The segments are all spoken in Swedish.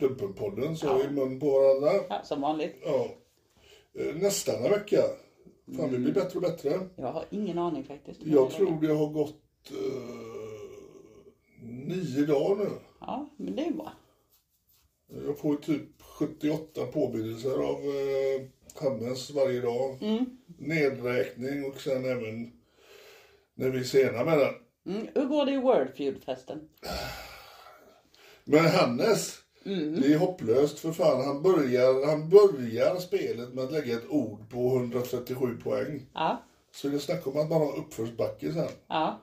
Dumpenpodden, så i mun på varandra. Ja, som vanligt. Ja. Eh, Nästan en vecka. Fan, det blir bättre och bättre. Jag har ingen aning faktiskt. Jag tror det har gått eh, nio dagar nu. Ja, men det är bra. Jag får typ 78 påminnelser av eh, Hannes varje dag. Nedräkning och sen även när vi är sena med den. Mm. Hur går det i Wordfeud förresten? Men Hannes, det är hopplöst för fan. Han börjar, han börjar spelet med att lägga ett ord på 137 poäng. Ja, Så det snackar om att man har uppförsbacke sen. ja.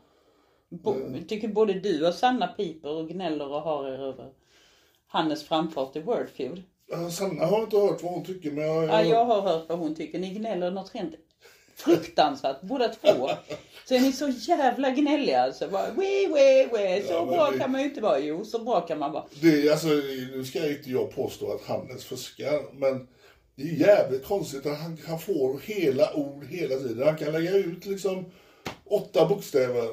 Bo, tycker både du och Sanna piper och gnäller och har er över Hannes framfart i Wordfeud. Sanna har inte hört vad hon tycker men jag... Ja, jag har hört vad hon tycker. Ni gnäller något rent fruktansvärt båda två. Så är ni så jävla gnälliga alltså. Bara, wee, wee, wee. Så Ja, bra vi- kan man ju inte vara. Jo, så bra kan man vara. Det, alltså, nu ska inte jag påstå att Hannes fuskar, men det är jävligt konstigt att han, han får hela ord hela tiden. Han kan lägga ut liksom åtta bokstäver.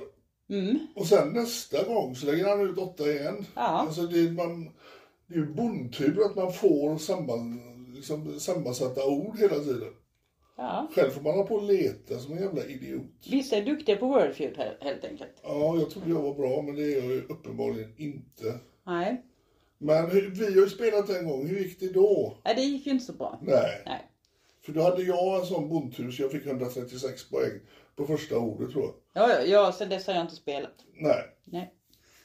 Och sen nästa gång så lägger han ut åtta igen. Ja. Alltså det, är- man, det är ju bondtur att man får samman, liksom, sammansatta ord hela tiden. Ja. Själv får man ha på och leta som en jävla idiot. Vissa är duktiga på Wordfeud he- helt enkelt. Ja, jag trodde jag var bra, men det är jag ju uppenbarligen inte. Nej, Men hur, vi har ju spelat en gång, hur gick det då? Nej det gick ju inte så bra. Nej. Nej. För då hade jag en sån bondtur så jag fick 136 poäng på första ordet tror jag. Ja, ja, ja, sen dess har jag inte spelat. Nej. Nej,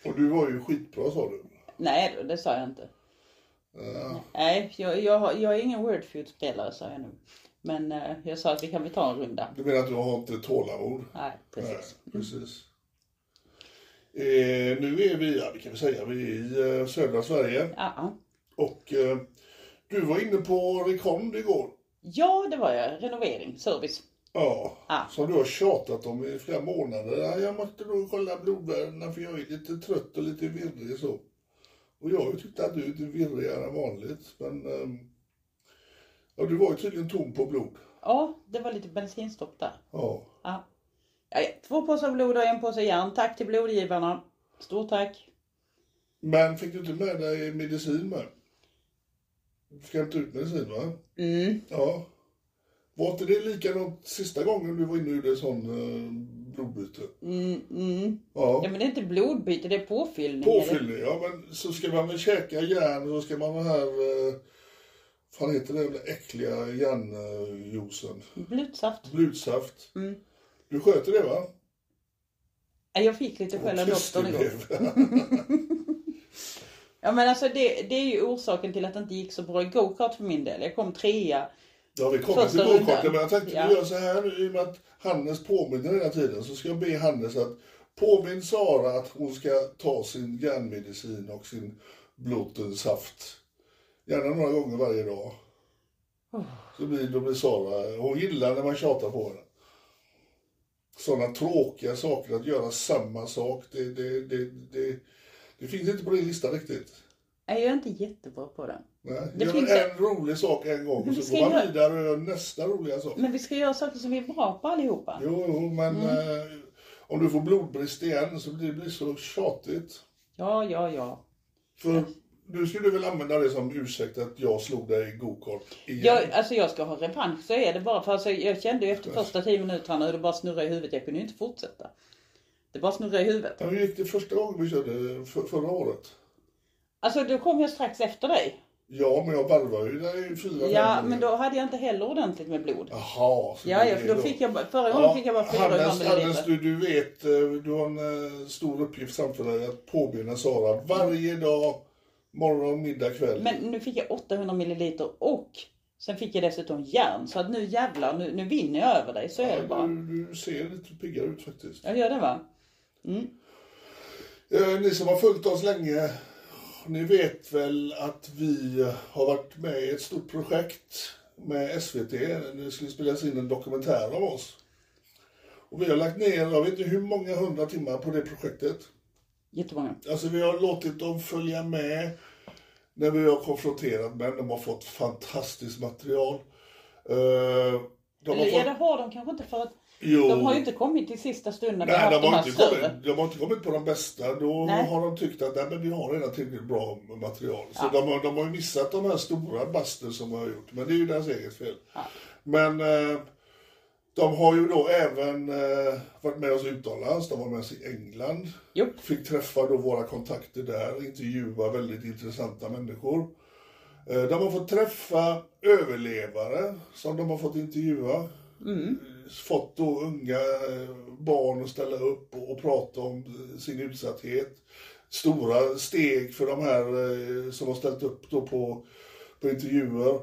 Och du var ju skitbra sa du. Nej det sa jag inte. Ja. Nej, jag, jag, jag är ingen Wordfeud-spelare sa jag nu. Men eh, jag sa att vi kan väl ta en runda. Du menar att du har inte tålamod? Nej, precis. Nej, precis. Eh, nu är vi, ja det kan vi säga, vi är i eh, södra Sverige. Ja. Och eh, du var inne på Recond igår. ja, det var jag. Renovering, service. Ja, Ja. som du har tjatat om i flera månader. Ja, jag måste nog kolla blodvärdena för jag är lite trött och lite virrig så. Och jag har ju tyckt att du är lite virrigare än vanligt. Men ehm, ja, du var ju tydligen tom på blod. Ja, det var lite bensinstopp där. Ja. Ja. Två påsar blod och en påse järn. Tack till blodgivarna. Stort tack. Men fick du inte med dig medicin med? Du ska hämta ut medicin va? Mm. Ja. Var inte det likadant sista gången du var inne och gjorde sån eh, blodbyte? Mm, mm. Ja. Ja, men det är inte blodbyte, det är påfyllning. eller? Påfyllning, ja men så ska man väl käka järn och så ska man ha här, eh, fan heter det, den där äckliga järnjuicen? Blodsaft. Blodsaft. Mm. Du sköter det va? Ja, Jag fick lite skäll av doktorn igår. Ja men alltså det, det är ju orsaken till att det inte gick så bra i go-kart för min del. Jag kom trea. Ja, vi kommer till gokarten, men jag tänkte Ja. vi gör så här nu i och med att Hannes påminner hela tiden så ska jag be Hannes att påminn Sara att hon ska ta sin järnmedicin och sin blodsaft. Gärna några gånger varje dag. Så blir, då blir Sara, hon gillar när man tjatar på henne. sådana tråkiga saker, att göra samma sak. Det, det, det, det, det finns inte på din lista riktigt. Nej, jag är inte jättebra på det. Nej. Det Gör finns en rolig sak en gång och så går man göra- vidare och gör nästa roliga sak. Men vi ska göra saker som vi är bra på allihopa. Jo, jo, men Mm. eh, om du får blodbrist igen så blir det blir så tjatigt. Ja, ja, ja. För du skulle väl använda det som ursäkt att jag slog dig i gokart igen? Jag, alltså jag ska ha revansch så är det bara. För alltså, jag kände ju efter första tio minuterna hur det bara snurrade i huvudet. Jag kunde ju inte fortsätta. Det bara snurrade i huvudet. Ja, Hur gick det första gången vi körde för, förra året? Alltså då kom jag strax efter dig. Ja, men jag varvade ju dig i fyra Ja, men då hade jag inte heller ordentligt med blod. Jaha. så Ja, ja, för då det fick jag förra gången fick jag bara 400 Hannes, Hannes du, du vet, eh, du har en eh, stor uppgift framför dig att påminna Sara varje dag, morgon, middag, kväll. Men nu fick jag 800 milliliter och sen fick jag dessutom järn. Så att nu jävlar, nu, nu vinner jag över dig. Så är det bara. du, du ser lite piggare ut faktiskt. Jag gör det va? Eh, ni som har följt oss länge, ni vet väl att vi har varit med i ett stort projekt med SVT. Det skulle spelas in en dokumentär om oss. Och vi har lagt ner, jag vet inte hur många hundra timmar på det projektet. Jättemånga. Alltså vi har låtit dem följa med när vi har konfronterat med De har fått fantastiskt material. Eh, de har Eller ja, fått... det har de kanske inte för att Jo. de har ju inte kommit till sista stunden vi Nej, de de har, här inte kommit, större. de har inte kommit på de bästa. Då Nej. har de tyckt att nej, men vi har redan tillräckligt bra material. Så Ja. de, har, de har missat de här stora baster som de har gjort. Men det är ju deras eget fel. Ja. Men eh, de har ju då även eh, varit med oss utomlands. De var med oss i England. Jo. Fick träffa då våra kontakter där, intervjua väldigt intressanta människor. Eh, De har fått träffa överlevare som de har fått intervjua. Fått då unga eh, barn att ställa upp och, och prata om eh, sin utsatthet. Stora steg för de här eh, som har ställt upp då på, på intervjuer.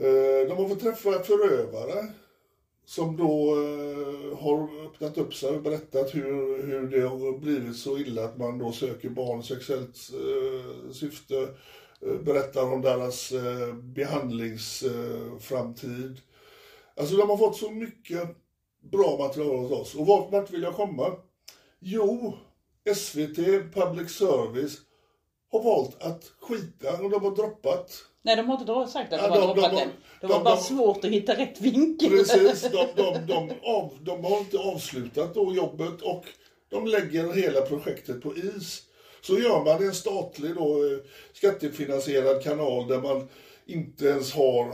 Eh, De har fått träffa förövare som då eh, har öppnat upp sig och berättat hur, hur det har blivit så illa att man då söker barn i sexuellt eh, syfte. Eh, berättar om deras eh, behandlingsframtid. Eh, alltså de har fått så mycket bra material hos oss. Och vart vill jag komma? Jo, SVT, Public Service, har valt att skita och de har droppat Nej, de har inte sagt att de Ja, har de- de droppat har- den. Det var de- bara de- svårt att hitta rätt vinkel. Precis, de, de, de, av, de har inte avslutat då jobbet och de lägger hela projektet på is. Så gör man en statlig då, eh, skattefinansierad kanal där man inte ens har,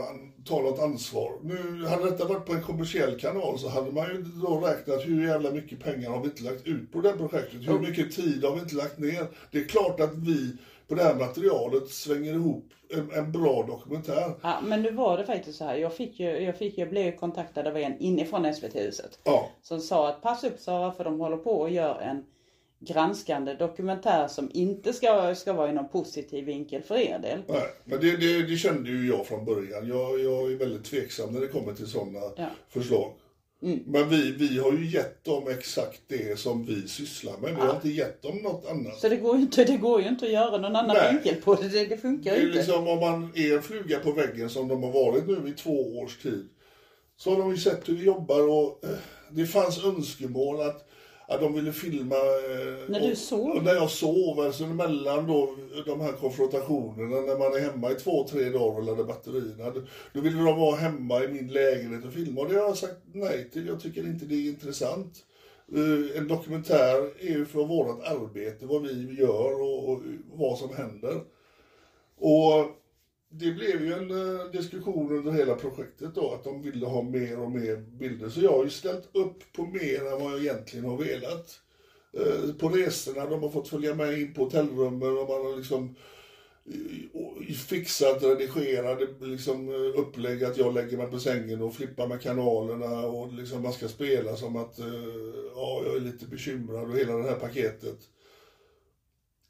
tar något ansvar. Nu hade detta varit på en kommersiell kanal så hade man ju då räknat hur jävla mycket pengar har vi inte lagt ut på det här projektet? Hur mycket tid har vi inte lagt ner? Det är klart att vi på det här materialet svänger ihop en, en bra dokumentär. Ja, men nu var det faktiskt så här. Jag, fick ju, jag, fick, jag blev kontaktad av en inifrån SVT-huset. Ja. Som sa att pass upp Sara för de håller på och gör en granskande dokumentär som inte ska, ska vara i någon positiv vinkel för er del. Nej, men det, det, det kände ju jag från början. Jag, jag är väldigt tveksam när det kommer till sådana Ja. Mm. förslag. Men vi, vi har ju gett dem exakt det som vi sysslar med. Vi har inte gett dem något annat. Så det går ju inte, det går ju inte att göra någon annan Nej. vinkel på det. Det, det funkar Det är ju inte. liksom om man är en fluga på väggen som de har varit nu i två års tid. Så har de ju sett hur vi jobbar och eh, det fanns önskemål att, att de ville filma... eh, När du och- sov? och När jag sov, alltså mellan då de här konfrontationerna när man är hemma i två, tre dagar och laddar batterierna. Då, då ville de vara hemma i min lägenhet och filma och det har jag sagt nej till. Jag tycker inte det är intressant. Eh, En dokumentär är ju för vårt arbete, vad vi gör och, och vad som händer. Och det blev ju en eh, diskussion under hela projektet då, att de ville ha mer och mer bilder. Så jag har ju ställt upp på mer än vad jag egentligen har velat. Eh, På resorna, de har fått följa med in på hotellrummen och man har liksom eh, fixat, redigerat liksom, eh, upplägg att jag lägger mig på sängen och flippar med kanalerna och liksom man ska spela som att eh, ja, jag är lite bekymrad och hela det här paketet.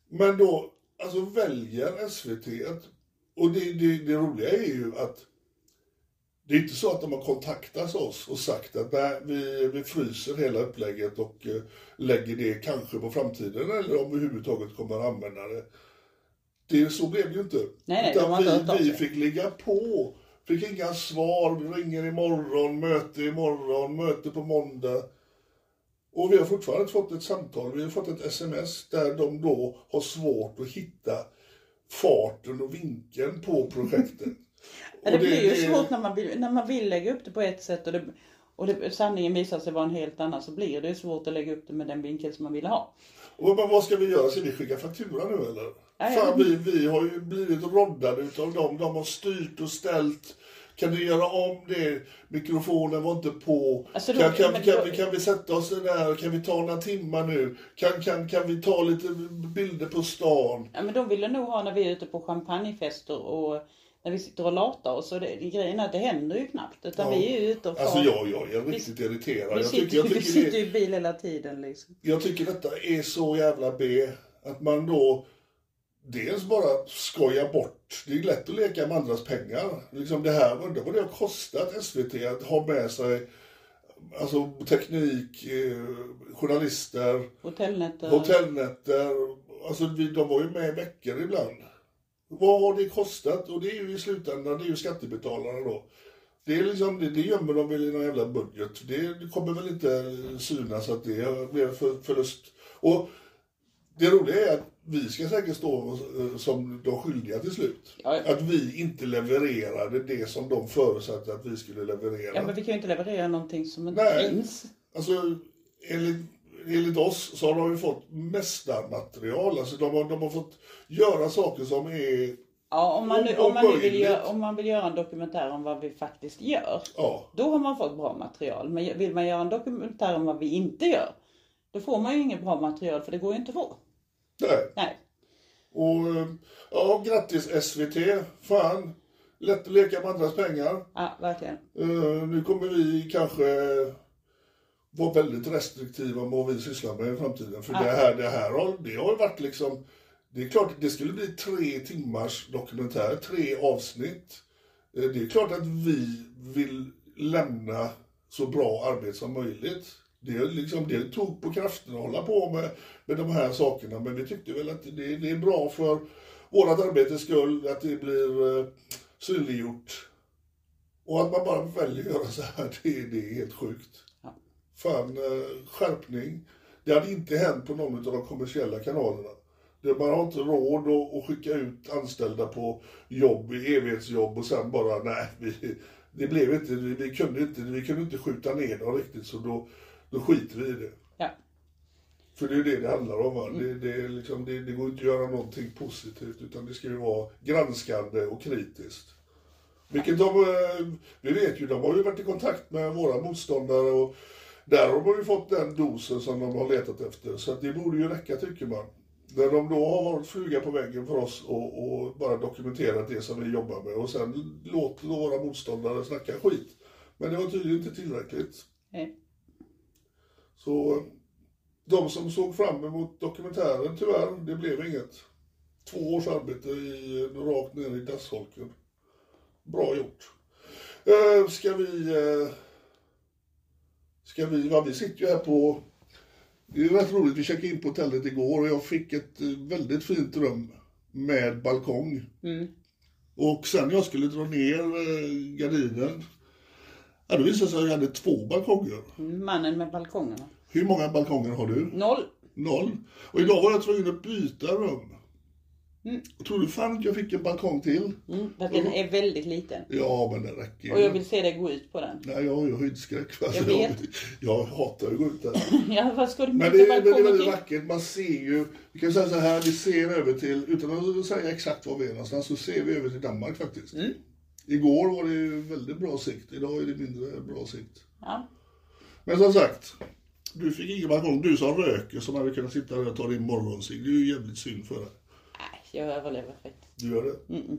Men då alltså väljer SVT att, och det, det, det roliga är ju att det är inte så att de har kontaktat oss och sagt att nej, vi, vi fryser hela upplägget och eh, lägger det kanske på framtiden eller om vi överhuvudtaget kommer att använda det. det så blev det ju inte. nej, Utan vi, vi fick ligga på. Fick inga svar, vi ringer imorgon, möte imorgon, möte på måndag. Och vi har fortfarande fått ett samtal, vi har fått ett sms där de då har svårt att hitta farten och vinkeln på projektet. Det, Och blir ju det- svårt när man, vill, när man vill lägga upp det på ett sätt och, det, och det, sanningen visar sig vara en helt annan så blir det svårt att lägga upp det med den vinkel som man vill ha. Och men vad ska vi göra? Ska vi skicka faktura nu eller? Ja, Fan, vi, vi har ju blivit roddade utav dem. De har styrt och ställt. Kan du göra om det? Mikrofonen var inte på. Alltså, kan, kan, kan, då- vi, kan vi sätta oss där? Kan vi ta några timmar nu? Kan, kan, kan vi ta lite bilder på stan? Ja, men de ville nog ha när vi är ute på champagnefester och när vi sitter och latar oss. Och det, grejen är att det händer ju knappt. Utan Ja. vi är ju ute och far. Alltså jag, jag är riktigt irriterad. vi Jag sitter, tycker, jag, vi tycker sitter det, ju i bil hela tiden liksom. jag tycker detta är så jävla B. Att man då dels bara skojar bort. Det är lätt att leka med andras pengar. Liksom det här, undrar vad det har kostat SVT att ha med sig alltså teknik, eh, journalister, Hotellnätter. hotellnätter. Alltså vi, de var ju med i veckor ibland. Vad har det kostat? Och det är ju i slutändan, det är ju skattebetalarna då. Det, är liksom, det, det gömmer de väl i någon jävla budget. Det, det kommer väl inte synas att det blir för, förlust. Och det roliga är att vi ska säkert stå eh, som de skyldiga till slut. Ja, ja. Att vi inte levererade det som de förutsatte att vi skulle leverera. Ja men vi kan ju inte leverera någonting som inte Nej. finns. Alltså, enligt, enligt oss så har de ju fått mästarmaterial. Alltså de har, de har fått göra saker som är, Ja om man, nu, om, man nu vill göra, om man vill göra en dokumentär om vad vi faktiskt gör. ja, Då har man fått bra material. Men vill man göra en dokumentär om vad vi inte gör. Då får man ju inget bra material för det går ju inte att få. Nej. Nej. Och eh, ja, grattis SVT. Fan, lätt att leka med andras pengar. Ja verkligen. Eh, nu kommer vi kanske vara väldigt restriktiva med vad vi sysslar med i framtiden. För det här, det här har, det har varit liksom, det är klart att det skulle bli tre timmars dokumentär, tre avsnitt. Eh, Det är klart att vi vill lämna så bra arbete som möjligt. Det, liksom, det tog på kraften att hålla på med, med de här sakerna, men vi tyckte väl att det, det är bra för vårt arbetes skull att det blir eh, synliggjort. Och att man bara väljer att göra så här, det, är- det är helt sjukt. Ja. Fan, eh, skärpning. Det hade inte hänt på någon av de kommersiella kanalerna. Det, man har inte råd att, att skicka ut anställda på jobb, evighetsjobb och sen bara, nej, vi, det blev inte, vi, kunde inte, vi kunde inte skjuta ner dem riktigt så då, då skiter vi i det. Ja. För det är det det handlar om. Va? Det, det, är liksom, det, det går inte att göra någonting positivt utan det ska ju vara granskande och kritiskt. Vilket de, eh, vi vet ju, de har ju varit i kontakt med våra motståndare och där har de ju fått den dosen som de har letat efter. Så det borde ju räcka tycker man. När de då har varit fluga på väggen för oss och, och bara dokumenterat det som vi jobbar med och sen låter våra motståndare snacka skit. Men det var tydligen inte tillräckligt. Nej. Så de som såg fram emot dokumentären, tyvärr, det blev inget. Två års arbete i, rakt ner i dassholken. Bra gjort. Eh, ska vi... Eh, ska vi... Va, vi sitter ju här på... Det är rätt roligt, vi checkade in på hotellet igår och jag fick ett eh, väldigt fint rum med balkong. Mm. Och sen jag skulle dra ner eh, gardinen, ja, då visade det sig att jag hade två balkonger. Mannen med balkongerna. Hur många balkonger har du? Noll. Noll. Och idag var jag tvungen att byta rum. Mm. Tror du fan att jag fick en balkong till? Mm, för att den är väldigt liten. Ja, men det räcker ju. Och jag vill se dig gå ut på den. Nej, jag har ju höjdskräck. Alltså, Jag vet. jag hatar att gå ut där. Ja, vad ska du Men det, men det är väldigt vackert. Man ser ju, vi kan säga så här, vi ser över till, utan att säga exakt var vi är någonstans, så ser vi över till Danmark faktiskt. Mm. Igår var det ju väldigt bra sikt, idag är det mindre bra sikt. Ja. Men som sagt, du fick ingen balkong. Du som röker som hade kunnat sitta där och ta din morgonsig. Det är ju jävligt synd för dig. Nej, jag överlever fritt. Du gör det? Mm-mm.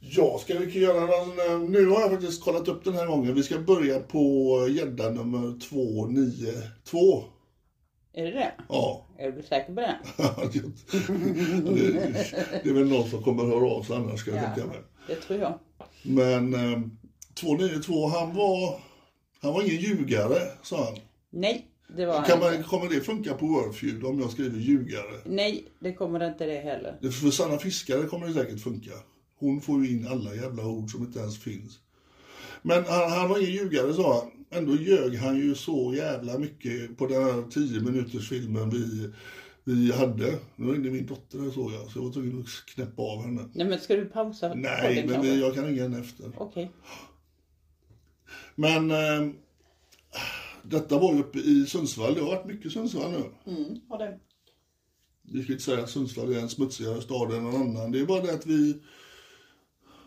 Ja, ska vi göra någon... eh, Nu har jag faktiskt kollat upp den här gången. Vi ska börja på gädda nummer 292. Är det det? Ja. Är du säker på det? det, det är väl någon som kommer att höra av sig annars ska jag Ja. tänka mig. Det tror jag. Men eh, 292, han var... Han var ingen ljugare, sa han. Nej, det var Kan han man, inte. kommer det funka på Wordfeud om jag skriver ljugare? Nej, det kommer inte det heller. Det- För Sanna Fiskare kommer det säkert funka. Hon får ju in alla jävla ord som inte ens finns. Men han, han var ingen ljugare sa han. Ändå ljög han ju så jävla mycket på den här 10 minuters filmen vi, vi hade. Nu ringde min dotter här såg jag, så jag var tvungen att knäppa av henne. Nej men ska du pausa Nej, men kanske? jag kan ringa henne efter. Okej. Men eh, detta var ju uppe i Sundsvall. Det har varit mycket Sundsvall nu. Mm, har det. Vi ska inte säga att Sundsvall är en smutsigare stad än någon annan. Det är bara det att vi,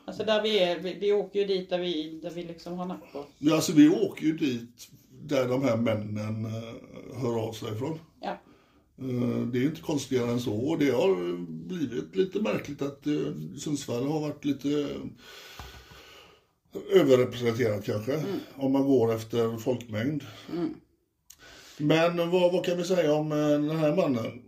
Alltså där vi är, vi, vi åker ju dit där vi, där vi liksom har nack på. ja, alltså vi åker ju dit där de här männen eh, hör av sig ifrån. Ja. Eh, Det är inte konstigare än så. Och det har blivit lite märkligt att eh, Sundsvall har varit lite överrepresenterat kanske. Om man går efter folkmängd. Men vad, vad kan vi säga om den här mannen?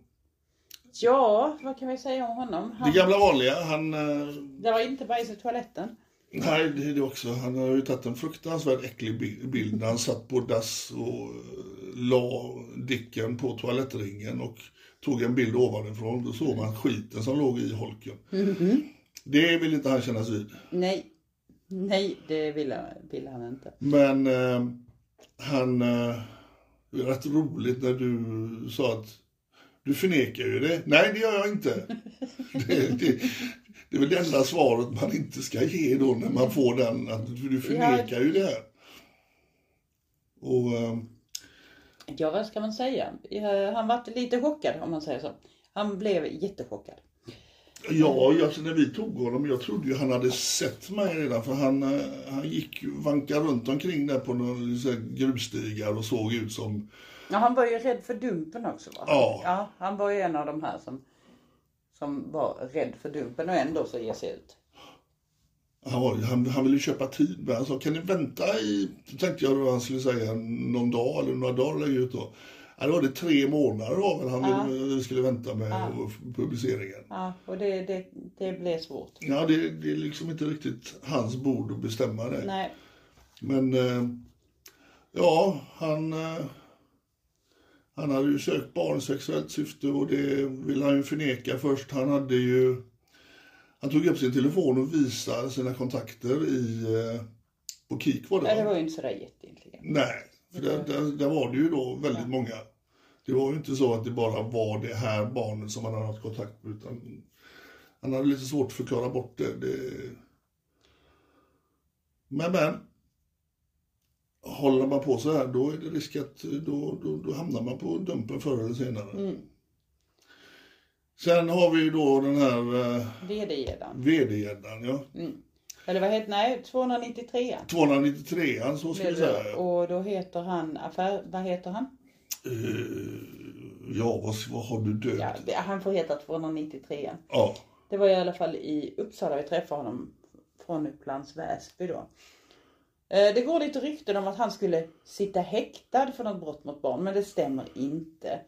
Ja, vad kan vi säga om honom? Han, Det gamla vanliga, han... eh, Det var inte bajs i toaletten. Nej, det är det också. Han har ju tagit en fruktansvärt äcklig bi- bild när han satt på dass och eh, la dicken på toalettringen och tog en bild ovanifrån. Då såg man skiten som låg i holken. Det vill inte han kännas vid. Nej. Nej, det ville, ville han inte. Men eh, han... Eh, det är rätt roligt när du sa att du förnekar ju det. Nej, det gör jag inte. det, det, det är väl det enda svaret man inte ska ge då när man får den. Att du förnekar ju det här. Och... Eh, Ja, vad ska man säga? Han var lite chockad om man säger så. Han blev jättechockad. Ja, alltså när vi tog honom, jag trodde ju han hade sett mig redan för han, eh, han gick vankade runt omkring där på några grusstigar och såg ut som, Ja, han var ju rädd för Dumpen också va? Ja. ja han var ju en av de här som, som var rädd för Dumpen och ändå så ger sig ut. han, var, han, han ville köpa tid men han sa kan ni vänta i, tänkte jag då han skulle säga någon dag eller några dagar lägga ut då. Ja, då var det tre månader var väl han ville, vi skulle vänta med publiceringen. Ja, och det, det, det blev svårt. Ja, det, det är liksom inte riktigt hans bord att bestämma det. Nej, Men eh, ja, han, eh, han hade ju sökt barn sexuellt syfte och det vill han ju förneka först. Han hade ju, han tog upp sin telefon och visade sina kontakter i, eh, på Kik var det ja, va? det var ju inte sådär jätteintelligent. Nej, för där, där, där var det ju då väldigt många. Det var ju inte så att det bara var det här barnet som han hade haft kontakt med utan han hade lite svårt att förklara bort det. det... Men men. Håller man på så här då är det risk att då, då, då hamnar man på dumpen förr eller senare. Sen har vi ju då den här eh, VD-gäddan. Ja. Eller vad heter, nej 293 293an så ska vi säga. Och då heter han, affär, vad heter han? Eh, ja, vad, vad har du döpt? Ja, han får heta 293 ja. Det var i alla fall i Uppsala vi träffade honom från Upplands Väsby då. Eh, Det går lite rykten om att han skulle sitta häktad för något brott mot barn, men det stämmer inte.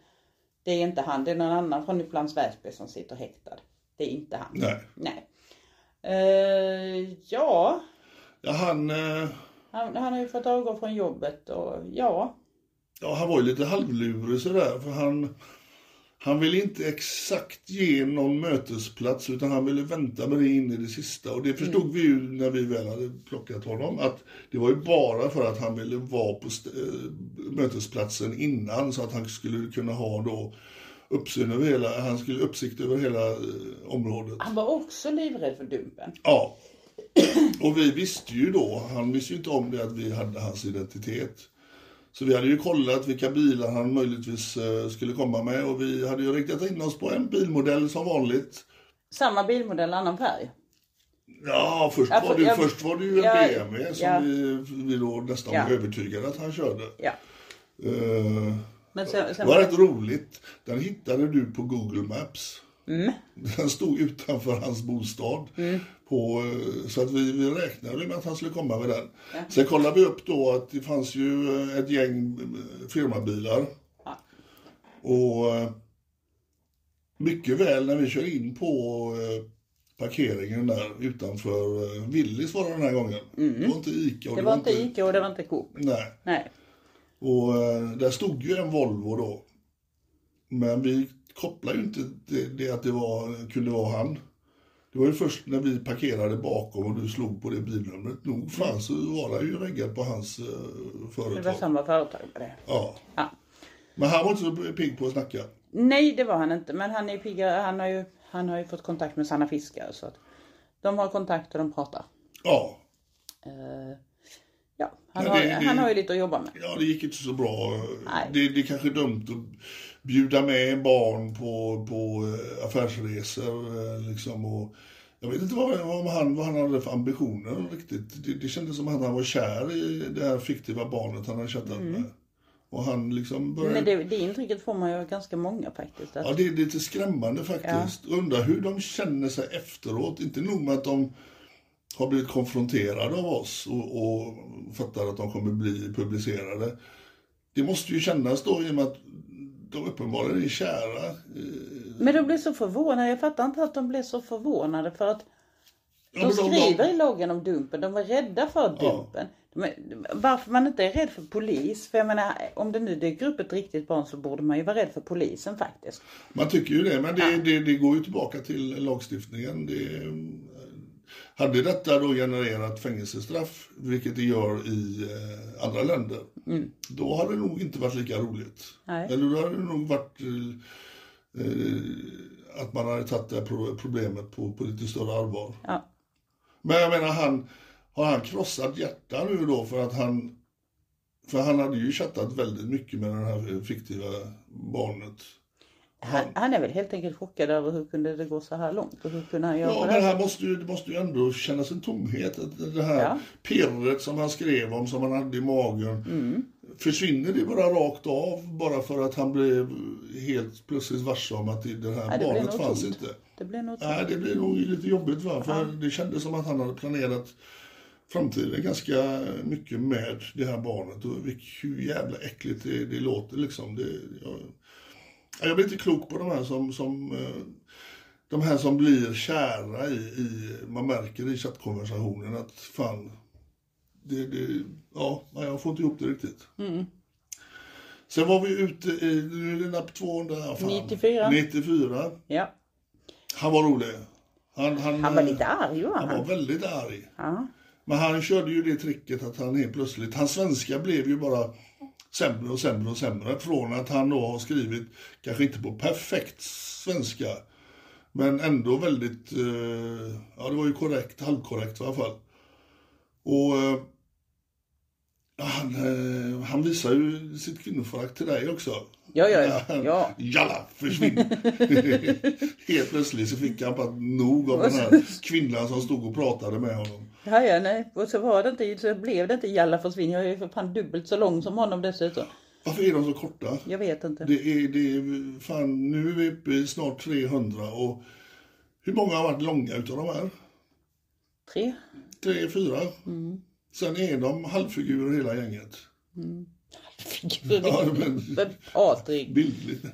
Det är inte han, det är någon annan från Upplands Väsby som sitter häktad. Det är inte han. Nej. Nej. Eh, ja, Ja, han, eh, han, han har ju fått avgå från jobbet och ja. ja, han var ju lite halvlurig sådär. För han, han ville inte exakt ge någon mötesplats utan han ville vänta med det in i det sista. Och det förstod vi ju när vi väl hade plockat honom. Att det var ju bara för att han ville vara på eh, mötesplatsen innan så att han skulle kunna ha då uppsyn över hela, han skulle uppsikt över hela eh, området. Han var också livrädd för Dumpen. Ja. Och vi visste ju då, han visste ju inte om det att vi hade hans identitet. Så vi hade ju kollat vilka bilar han möjligtvis eh, skulle komma med och vi hade ju riktat in oss på en bilmodell som vanligt. Samma bilmodell, annan färg. Ja, först, Ja, var, det, ja, först var det ju en ja, BMW som ja. vi, vi då nästan Ja. var övertygade att han körde. Ja. Eh, Men sen, det sen var rätt roligt. Den hittade du på Google Maps. Mm. Den stod utanför hans bostad. På, eh, så att vi, vi räknade med att han skulle komma med den. Sen kollade vi upp då att det fanns ju eh, ett gäng eh, firmabilar. Ja. Och mycket väl när vi kör in på parkeringen där utanför Willys var det den här gången. Det var inte Ica. och det var inte Ica och det var inte Coop. Nej. Nej. Och där stod ju en Volvo då. Men vi kopplade ju inte det, det att det var, kunde vara han. Det var ju först när vi parkerade bakom och du slog på det bilnumret. Nog fan så var det ju reggat på hans uh, företag. Det var samma företag med det. Ja. Ja. Men han var inte så pigg på att snacka. Nej, det var han inte. Men han är piggare. Han har ju, han har ju fått kontakt med Sanna Fiskare. Så att de har kontakt och de pratar. Ja. Eh, ja, han, Men har, det- det- han har ju lite att jobba med. Ja, det gick inte så bra. Nej. Det, det är kanske dumt att bjuda med barn på, på eh, affärsresor. eh, Liksom, och jag vet inte vad, vad, han, vad han hade för ambitioner riktigt. Det, det kändes som att han var kär i det här fiktiva barnet han hade chattat med. Och han liksom började... Mm. Men det, det intrycket får man ju av ganska många faktiskt. Att, Ja, det är lite skrämmande faktiskt. Undrar hur de känner sig efteråt. Inte nog med att de har blivit konfronterade av oss och, och fattar att de kommer bli publicerade. Det måste ju kännas då i och med att de uppenbarligen är kära. Eh, Men de blev så förvånade. Jag fattar inte att de blev så förvånade för att Ja, de men de- de- skriver i loggen om dumpen. De var rädda för dumpen. De är, varför man inte är rädd för polis. För jag menar om det nu dyker upp ett riktigt barn så borde man ju vara rädd för polisen faktiskt. Man tycker ju det, men det, det, det går ju tillbaka till lagstiftningen. Det, hade detta då genererat fängelsestraff, vilket det gör i eh, andra länder, då hade det nog inte varit lika roligt. Nej. Eller då hade det nog varit eh, eh, att man hade tagit det här pro- problemet på, på lite större allvar. Ja. Men jag menar, han, har han krossat hjärta nu då för att han... För han hade ju chattat väldigt mycket med det här fiktiva barnet. Han, han är väl helt enkelt chockad över hur kunde det gå så här långt och hur kunde han göra Ja, men det det här måste ju, det måste ju ändå kännas en tomhet. Att Det här Ja. pirret som han skrev om, som han hade i magen. Mm. Försvinner det bara rakt av bara för att han blev helt plötsligt varse om att det här blir barnet fanns tomt. inte? Det blir nog Nej, det blir nog lite jobbigt va? För det kändes som att han hade planerat framtiden ganska mycket med det här barnet. Och hur jävla äckligt det, det låter liksom. Det, jag, jag blir inte klok på de här som, som eh, de här som blir kära i, i man märker i chattkonversationen att fan, det, det, ja, jag får inte ihop det riktigt. Sen var vi ute i, nu är det napp 200, ja, fan, 94. 94. Ja. Han var rolig. Han, han, Han var eh, lite arg var Han var han. väldigt arg. Ja. Men han körde ju det tricket att han helt plötsligt, hans svenska blev ju bara sämre och sämre och sämre. Från att han då har skrivit, kanske inte på perfekt svenska, men ändå väldigt, eh, ja det var ju korrekt, halvkorrekt i alla fall. Och eh, han, eh, han visar ju sitt kvinnoförakt till dig också. Ja, ja, ja. ja. Jalla, försvinn! Helt plötsligt så fick han bara nog av den här kvinnan som stod och pratade med honom. Ja, ja, nej. Och så var det inte, så blev det inte Jalla försvinn. Jag är ju för fan dubbelt så lång som honom dessutom. Varför är de så korta? Jag vet inte. Det är, det är, fan, nu är vi uppe i snart 300 och hur många har varit långa utav de här? Tre? Tre, fyra? Mm. Sen är de halvfigurer hela gänget. Ja, Ja, men- Patrik. Bildligt.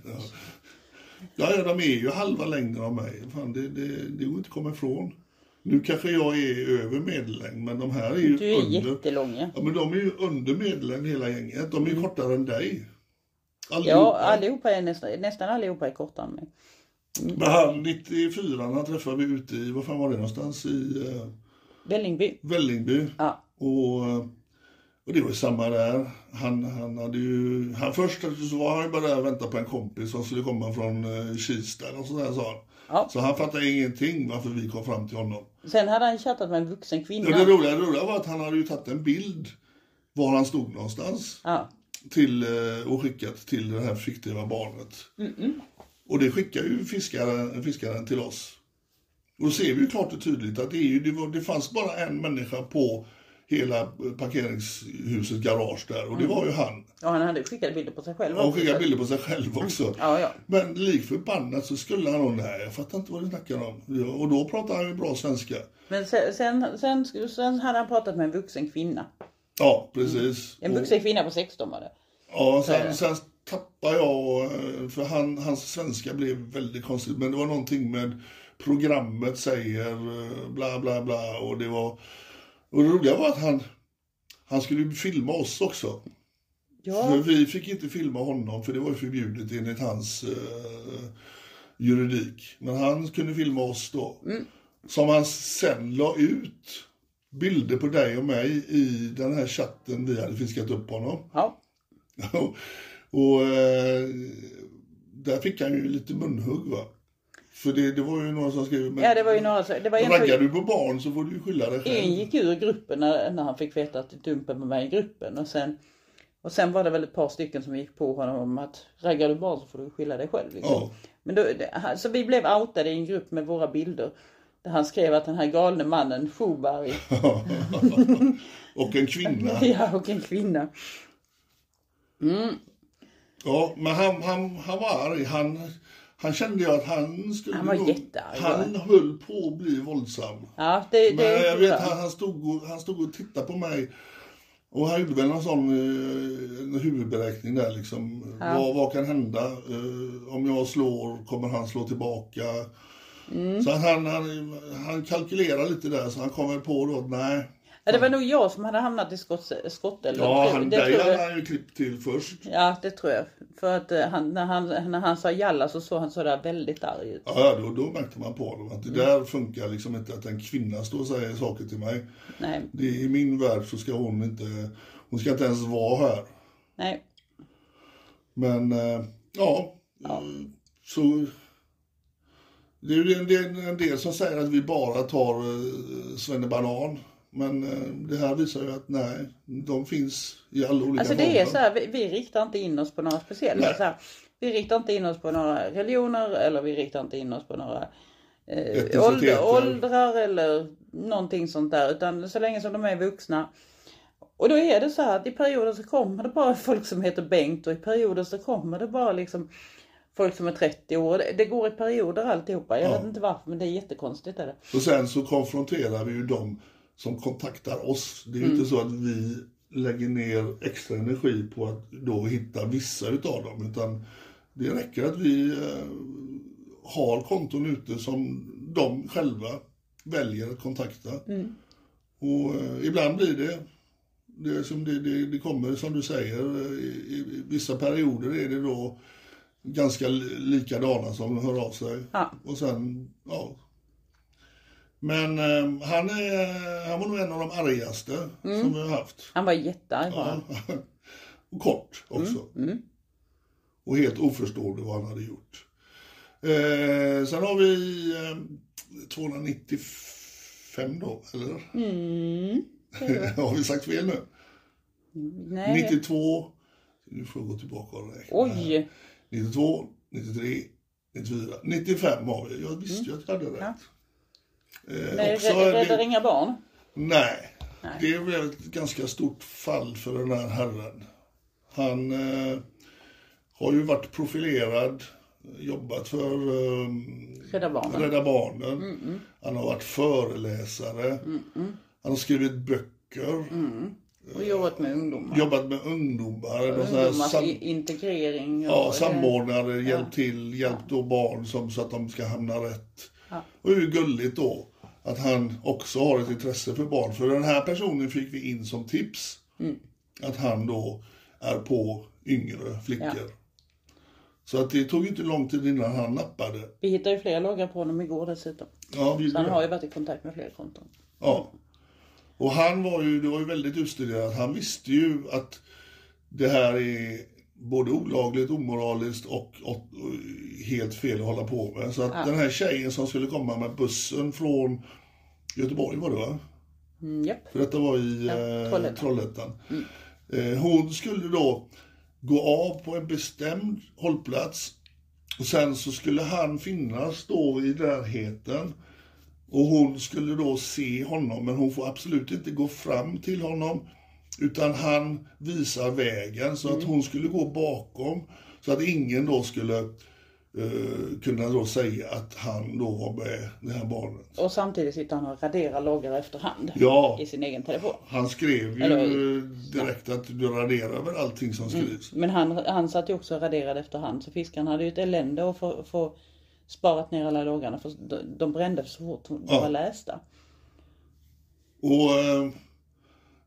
Ja, ja, de är ju halva längden av mig. Fan, det, det, det går inte att komma ifrån. Nu kanske jag är över medellängd, men de här är ju Du är under. jättelång. Ja, men de är ju under medellängd hela gänget. De är ju kortare än dig. Ja, Allihopa. allihopa är nästan, nästan allihopa är kortare än mig. Men han 94, han träffade vi ute i, vad fan var det någonstans? I uh, Vällingby. Vällingby. Ja. Och, eh, och det var ju samma där. Han, han hade ju, han först så var han ju bara där och väntade på en kompis som skulle komma från uh, Kista eller sådär sa han. Ja. Så han fattade ingenting varför vi kom fram till honom. Sen hade han chattat med en vuxen kvinna. Ja, det, roliga, det roliga var att han hade ju tagit en bild var han stod någonstans. Ja. till, eh, och skickat till det här fiktiva barnet. Och det skickar ju fiskaren, fiskaren till oss. Och då ser vi ju klart och tydligt att det, ju, det, var, det fanns bara en människa på hela parkeringshusets garage där och det var ju han. Och han hade skickat bilder på sig själv Och han också. skickade bilder på sig själv också. Ja, ja. Men lik förbannat så skulle han nog, nej jag fattar inte vad du snackar om. Ja, Och då pratar han ju bra svenska. Men sen, sen, sen, sen hade han pratat med en vuxen kvinna. Ja, precis. En Och- vuxen kvinna på 16 var det. Ja, sen, sen tappade jag, för han, hans svenska blev väldigt konstigt, men det var någonting med programmet säger eh, bla bla bla och det var, och det roliga var att han, han skulle filma oss också. För Ja, vi fick inte filma honom för det var ju förbjudet enligt hans eh, juridik. Men han kunde filma oss då. Som han sen la ut bilder på dig och mig i den här chatten vi hade fiskat upp honom. Ja. och och eh, där fick han ju lite munhugg va. För det, det var ju någon som skrev, men ja, det var ju några som- det var en raggar du på barn så får du ju skylla dig En själv. gick ur gruppen när, när han fick veta att Dumpen var med i gruppen och sen och sen var det väl ett par stycken som gick på honom om att raggar du barn så får du skylla dig själv. Liksom. Ja. Men då, det, så vi blev outade i en grupp med våra bilder. Där han skrev att den här galne mannen, Schuberg, och en kvinna. ja och en kvinna. Ja, men han, han, han var arg. Han, han kände ju att han skulle Han var nog- jättearg, Han höll på att bli våldsam. Ja, det, Men det jag vet, han, han, stod och, han stod och tittade på mig. Och han gjorde väl någon sån eh, en huvudberäkning där liksom. Vad, vad kan hända? Eh, om jag slår, kommer han slå tillbaka? Mm. Så han, han, han kalkylerar lite där, så han kom väl på då att nej. Ja, det var nog jag som hade hamnat i skott, skottelden. Ja, Det- han, det tror jag. hade han ju klippt till först. Ja, det tror jag. För att eh, han, när, han, när han sa jalla så såg han sådär väldigt arg ut. Ja, då, då märkte man på honom att Mm. det där funkar liksom inte att en kvinna står och säger saker till mig. Nej, Det, I min värld så ska hon inte, hon ska inte ens vara här. nej. Men eh, ja, eh, så det är ju en del, en del som säger att vi bara tar eh, Svennebanan. Men eh, det här visar ju att nej, de finns i alla olika Alltså det är så här, vi, vi riktar inte in oss på några speciella. Så här, vi riktar inte in oss på några religioner eller vi riktar inte in oss på några eh, ålder, åldrar eller någonting sånt där. Utan så länge som de är vuxna. Och då är det så här att i perioder så kommer det bara folk som heter Bengt och i perioder så kommer det bara liksom folk som är 30 år. Det, går i perioder alltihopa. Jag Ja. vet inte varför men det är jättekonstigt. Är det. Och sen så konfronterar vi ju de som kontaktar oss. Det är ju inte så att vi lägger ner extra energi på att då hitta vissa utav dem. Utan det räcker att vi eh, har konton ute som de själva väljer att kontakta. Och eh, ibland blir det, det, som det, det, det kommer som du säger, eh, i, i vissa perioder är det då ganska li- likadana som hör av sig. Ja. Och sen, ja. Men eh, han, är, han var nog en av de argaste som vi har haft. Han var jättearg Ja. och kort också. Och helt oförstående vad han hade gjort. Eh, sen har vi eh, 295 då, eller? har vi sagt fel nu? Nej. 92, nu får jag gå tillbaka och räkna. Oj. 92, 93, 94, 95 har vi. Jag visste ju att jag hade rätt. Ja. Eh, Nej, också, rä- räddar det, inga barn. nej, det är väl ett ganska stort fall för den här herren. Han eh, har ju varit profilerad, jobbat för eh, Rädda barnen. Rädda Barnen. Han har varit föreläsare. Han har skrivit böcker. Och jobbat med ungdomar. Jobbat med ungdomar. Ungdomars sam- integrering. Ja, samordnare, hjälpt till, hjälpt då barn som, så att de ska hamna rätt. Och det är ju gulligt då att han också har ett intresse för barn. För den här personen fick vi in som tips. Att han då är på yngre flickor. Så att det tog inte lång tid innan han nappade. Vi hittade ju flera loggar på honom igår dessutom. Ja, vi Så han har ju varit i kontakt med flera konton. Ja. Och han var ju, det var ju väldigt utstuderat. Han visste ju att det här är både olagligt, omoraliskt och, och, och helt fel att hålla på med. Så att den här tjejen som skulle komma med bussen från Göteborg var det va? Mm, japp. För detta var i Ja, eh, Trollhättan. Trollhättan. Eh, hon skulle då gå av på en bestämd hållplats och sen så skulle han finnas då i närheten och hon skulle då se honom men hon får absolut inte gå fram till honom utan han visar vägen så att hon skulle gå bakom så att ingen då skulle eh, kunna då säga att han då var med det här barnet. Och samtidigt sitter han och raderar loggar efterhand. Ja. I sin egen telefon. Han skrev ju Eller- direkt att du raderar väl allting som skrivs. Men han, han satt ju också och raderade efterhand. Så fiskaren hade ju ett elände att få, få sparat ner alla loggarna. För de, de brände så fort de Ja. var lästa. Och eh,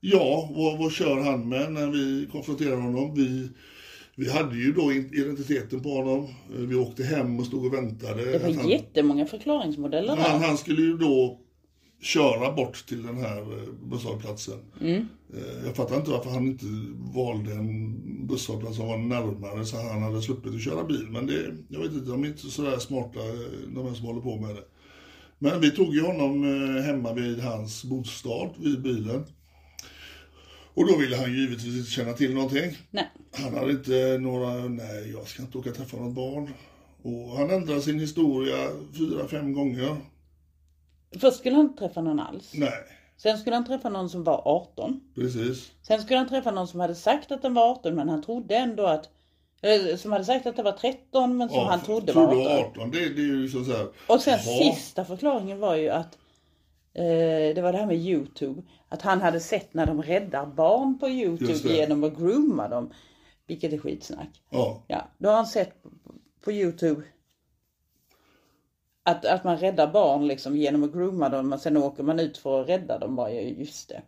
ja, vad, vad kör han med när vi konfronterar honom? Vi, Vi hade ju då identiteten på honom. Vi åkte hem och stod och väntade. Det var han, jättemånga förklaringsmodeller han, där. han skulle ju då köra bort till den här eh, busshållplatsen. Mm. Eh, Jag fattar inte varför han inte valde en busshållplats som var närmare så han hade sluppit att köra bil. Men det, jag vet inte, de är inte sådär smarta eh, de här som håller på med det. Men vi tog ju honom hemma vid hans bostad, vid bilen. Och då ville han givetvis inte känna till någonting. Nej. Han hade inte några, nej jag ska inte åka och träffa något barn. Och han ändrade sin historia fyra, fem gånger. Först skulle han inte träffa någon alls. Nej, Sen skulle han träffa någon som var 18. precis. Sen skulle han träffa någon som hade sagt att den var 18 men han trodde ändå att eller, som hade sagt att det var 13 men som Ja, han trodde var 18. 18. Det, det är ju så här. Och sen jaha. sista förklaringen var ju att eh, det var det här med Youtube. Att han hade sett när de räddar barn på Youtube genom att grooma dem. Vilket är skitsnack. Ja, Ja, då har han sett på, Youtube att, att man räddar barn liksom genom att grooma dem och sen åker man ut för att rädda dem. Bara, just det.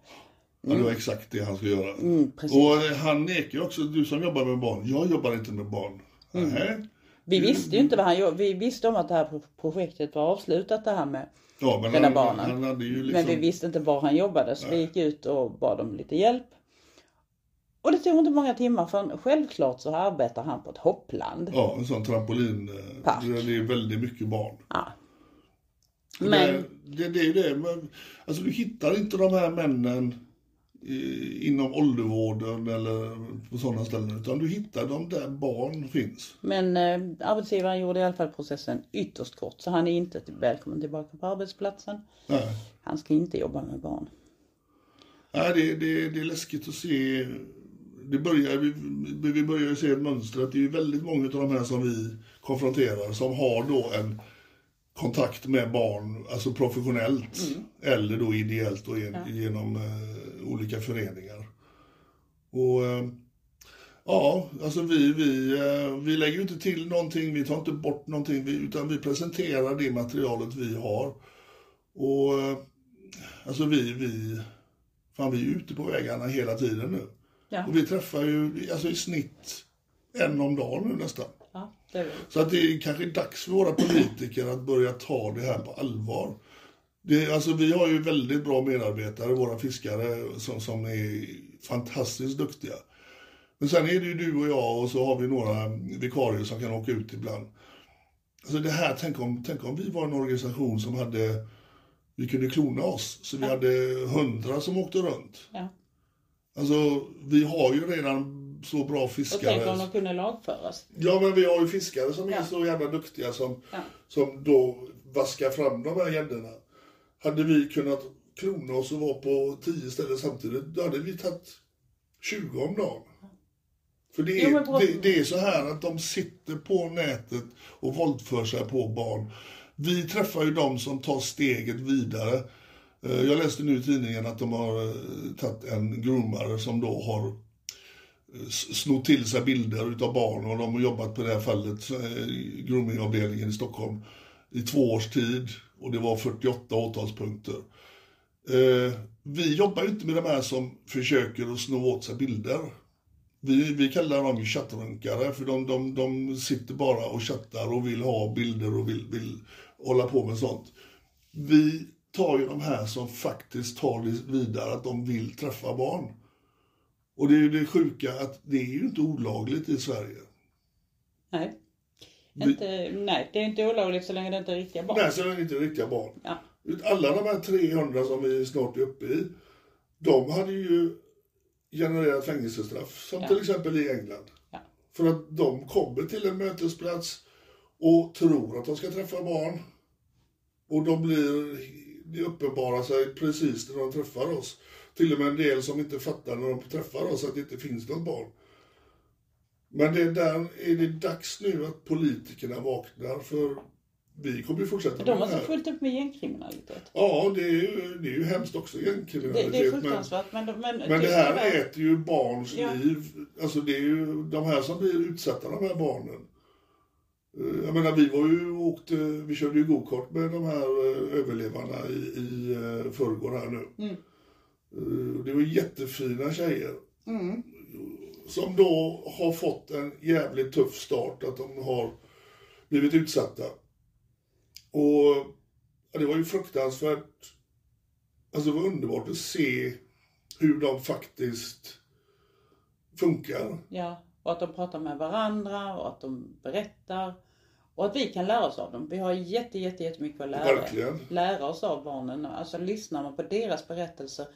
ja, det var exakt det han skulle göra. Mm, och eh, han nekar också, du som jobbar med barn. Jag jobbar inte med barn. Mm. Nej. Vi visste ju inte vad han gjorde. Vi visste om att det här pro- projektet var avslutat det här med Ja, men Rädda han, Barnen. han ju liksom... Men vi visste inte var han jobbade så vi gick ut och bad om lite hjälp. Och det tog inte många timmar för självklart så arbetar han på ett hoppland. Ja, en sån trampolin. eh. Där det är väldigt mycket barn. Ja. Men... Det, det, det är ju det. Men, alltså du hittar inte de här männen inom åldervården eller på sådana ställen. Utan du hittar dem där barn finns. Men eh, arbetsgivaren gjorde i alla fall processen ytterst kort så han är inte välkommen tillbaka på arbetsplatsen. Nej. Han ska inte jobba med barn. Nej, det, det, det är läskigt att se. Det börjar, vi, vi börjar ju se ett mönster att det är väldigt många av de här som vi konfronterar som har då en kontakt med barn, alltså professionellt eller då ideellt och gen, genom eh, olika föreningar. Och eh, ja, alltså vi, vi, eh, vi lägger ju inte till någonting, vi tar inte bort någonting, utan vi presenterar det materialet vi har. Och eh, alltså vi, vi, fan vi är ute på vägarna hela tiden nu. Ja. Och vi träffar ju alltså i snitt en om dagen nu nästan. Ja, det är väl. Så att det är kanske dags för våra politiker att börja ta det här på allvar. Det, alltså vi har ju väldigt bra medarbetare, våra fiskare, som, som är fantastiskt duktiga. Men sen är det ju du och jag och så har vi några vikarier som kan åka ut ibland. Alltså det här, tänk om, tänk om vi var en organisation som hade, vi kunde klona oss, så vi hade hundra som åkte runt. Ja. Alltså vi har ju redan så bra Och fiskare. tänk om de kunde lagföras. Ja, men vi har ju fiskare som är Ja. så jävla duktiga som, Ja. som då vaskar fram de här gäddorna. Hade vi kunnat klona oss och vara på tio ställen samtidigt, då hade vi tagit 20 om dagen. För det Jo, är, på- det, det är så här att de sitter på nätet och våldför sig på barn. Vi träffar ju de som tar steget vidare. Eh, Jag läste nu i tidningen att de har eh, tagit en groomare som då har s- snott till sig bilder utav barn och de har jobbat på det här fallet, eh, groomingavdelningen i Stockholm, i två års tid och det var 48 åtalspunkter. Eh, vi jobbar ju inte med de här som försöker att sno åt sig bilder. Vi, vi kallar dem chattrunkare för de, de, de sitter bara och chattar och vill ha bilder och vill, vill hålla på med sånt. Vi tar ju de här som faktiskt tar det vidare, att de vill träffa barn. Och det är ju det sjuka att det är ju inte olagligt i Sverige. Nej. Inte, nej, det är inte olagligt så länge det inte är riktiga barn. Nej, så är det inte riktiga barn. Ja. Alla de här 300 som vi snart är uppe i, de hade ju genererat fängelsestraff, som Ja. till exempel i England. Ja. För att de kommer till en mötesplats och tror att de ska träffa barn. Och de blir, det uppenbarar sig precis när de träffar oss. Till och med en del som inte fattar när de träffar oss att det inte finns något barn. Men det är där är det dags nu att politikerna vaknar för vi kommer ju fortsätta De har det så fullt upp med gängkriminalitet. Ja, det är ju, det är ju hemskt också Det, gängkriminalitet. det är men- fruktansvärt men... Men, men det här är... äter ju barns Ja. liv. Alltså det är ju de här som blir utsatta, de här barnen. Eh, Jag menar vi var ju åkte, vi körde ju gokart med de här eh, överlevarna i, i eh, förrgår här nu. Mm. Det var jättefina tjejer. Mm. Som då har fått en jävligt tuff start, att de har blivit utsatta. Och ja, det var ju fruktansvärt, alltså det var underbart att se hur de faktiskt funkar. Ja, och att de pratar med varandra och att de berättar. Och att vi kan lära oss av dem. Vi har jätte, jätte, jättemycket att lära, Verkligen. lära oss av barnen. Alltså lyssnar man på deras berättelser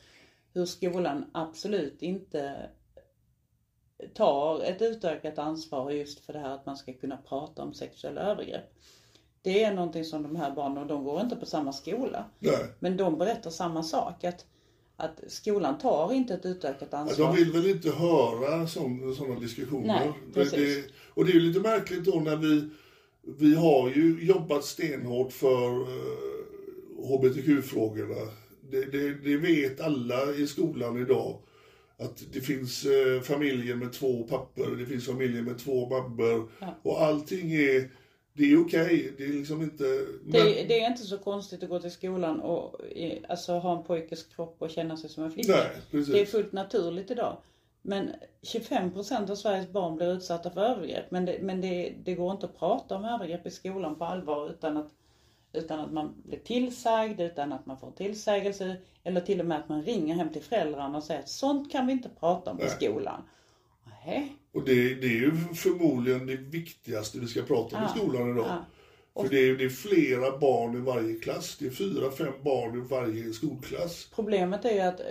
hur skolan absolut inte tar ett utökat ansvar just för det här att man ska kunna prata om sexuella övergrepp. Det är någonting som de här barnen, och de går inte på samma skola. Nej. Men de berättar samma sak. Att, att skolan tar inte ett utökat Ja, ansvar. De vill väl inte höra sådana diskussioner. Nej, precis. det, och det är ju lite märkligt då när vi, vi har ju jobbat stenhårt för eh, HBTQ-frågorna. Det, det, det vet alla i skolan idag. Att det finns eh, familjer med två pappor, det finns familjer med två mammor. Och allting är, det är okej. Det är liksom inte... Men, Det, det är inte så konstigt att gå till skolan och alltså, ha en pojkes kropp och känna sig som en flicka. Nej, precis. Det är fullt naturligt idag. Men 25% av Sveriges barn blir utsatta för övergrepp. Men, det, men det, det går inte att prata om övergrepp i skolan på allvar utan att, utan att man blir tillsagd, utan att man får tillsägelse. Eller till och med att man ringer hem till föräldrarna och säger att sånt kan vi inte prata om i skolan. Nej. Och det, det är ju förmodligen det viktigaste vi ska prata om i skolan idag. Ja. För det är, det är flera barn i varje klass. Det är fyra, fem barn i varje skolklass. Problemet är ju att eh,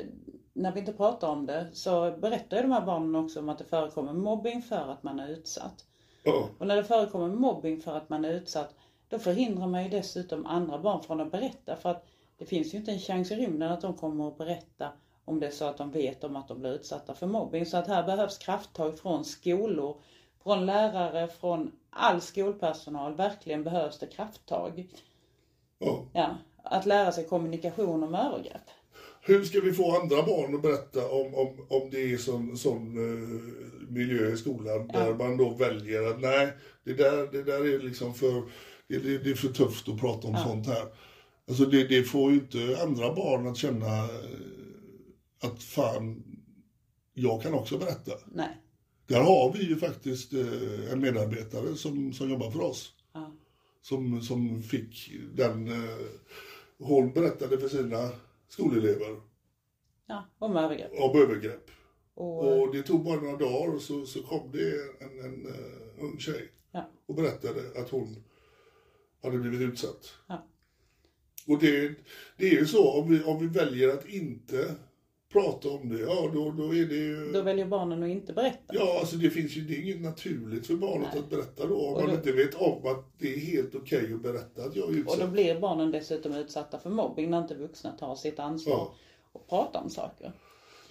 när vi inte pratar om det så berättar ju de här barnen också om att det förekommer mobbing för att man är utsatt. Ja, Och när det förekommer mobbing för att man är utsatt, då förhindrar man ju dessutom andra barn från att berätta. För att det finns ju inte en chans i rymden att de kommer att berätta om det är så att de vet om att de blir utsatta för mobbing. Så att här behövs krafttag från skolor, från lärare, från all skolpersonal. Verkligen behövs det krafttag. ja. Ja, att lära sig kommunikation om övergrepp. Hur ska vi få andra barn att berätta om, om, om det är sån, sån eh, miljö i skolan där man då väljer att nej, det där, det där är liksom för, det, det, det är för tufft att prata om sånt här. Alltså det, det får ju inte andra barn att känna eh, att fan, jag kan också berätta. Nej. Där har vi ju faktiskt eh, en medarbetare som, som jobbar för oss. Ja. Som, som fick den, eh, hon berättade för sina skolelever Ja, om övergrepp. om övergrepp. Och, Och det tog bara några dagar och så, så kom det en, en uh, ung tjej ja, och berättade att hon hade blivit utsatt. ja. Och det, det är ju så, om vi, om vi väljer att inte prata om det, ja då, då är det ju... Då väljer barnen att inte berätta. Ja, alltså det finns ju, det är inget naturligt för barnet Nej. att berätta då. Om Och man då- inte vet om att det är helt okej att berätta att jag är utsatt. Och då blir barnen dessutom utsatta för mobbing när inte vuxna tar sitt ansvar Ja. och pratar om saker.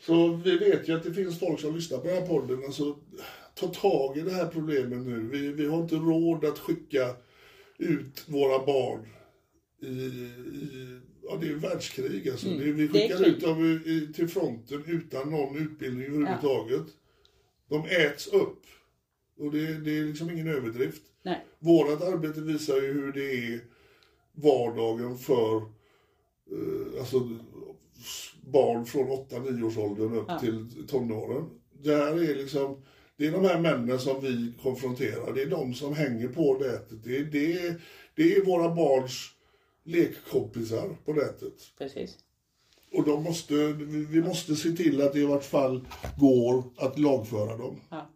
Så vi vet ju att det finns folk som lyssnar på den här podden. Alltså, ta tag i det här problemet nu. Vi, vi har inte råd att skicka ut våra barn i, i ja det är världskrig alltså. Vi Mm. det är skickar ut dem i, till fronten utan någon utbildning överhuvudtaget. De äts upp. Och det, det är liksom ingen överdrift. Nej. Vårat arbete visar ju hur det är vardagen för eh, alltså, barn från 8-9 års åldern upp till tonåren. Det här är liksom, det är de här männen som vi konfronterar. Det är de som hänger på nätet. Det är, det är, det är våra barns lekkompisar på nätet. Precis. Och de måste, vi måste se till att det i vart fall går att lagföra dem. Ja.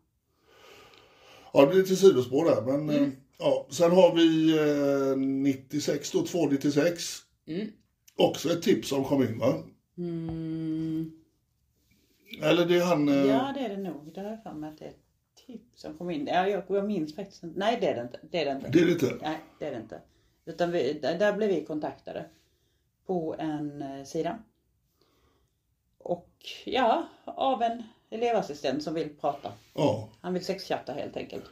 Ja, det är lite sidospår där, men eh, ja. Sen har vi eh, 96 då, 296. Också ett tips som kom in va? Mm, Eller det är han... Eh, ja det är det nog. Det har jag för mig att det är tips som kom in. Ja, jag, jag minns faktiskt inte. Nej det är det inte. Det är det inte. Det är det inte. Nej det är det inte. Utan vi, där, där blev vi kontaktade. På en eh, sida. Och ja, av en elevassistent som vill prata. Ja. Han vill sexchatta helt enkelt.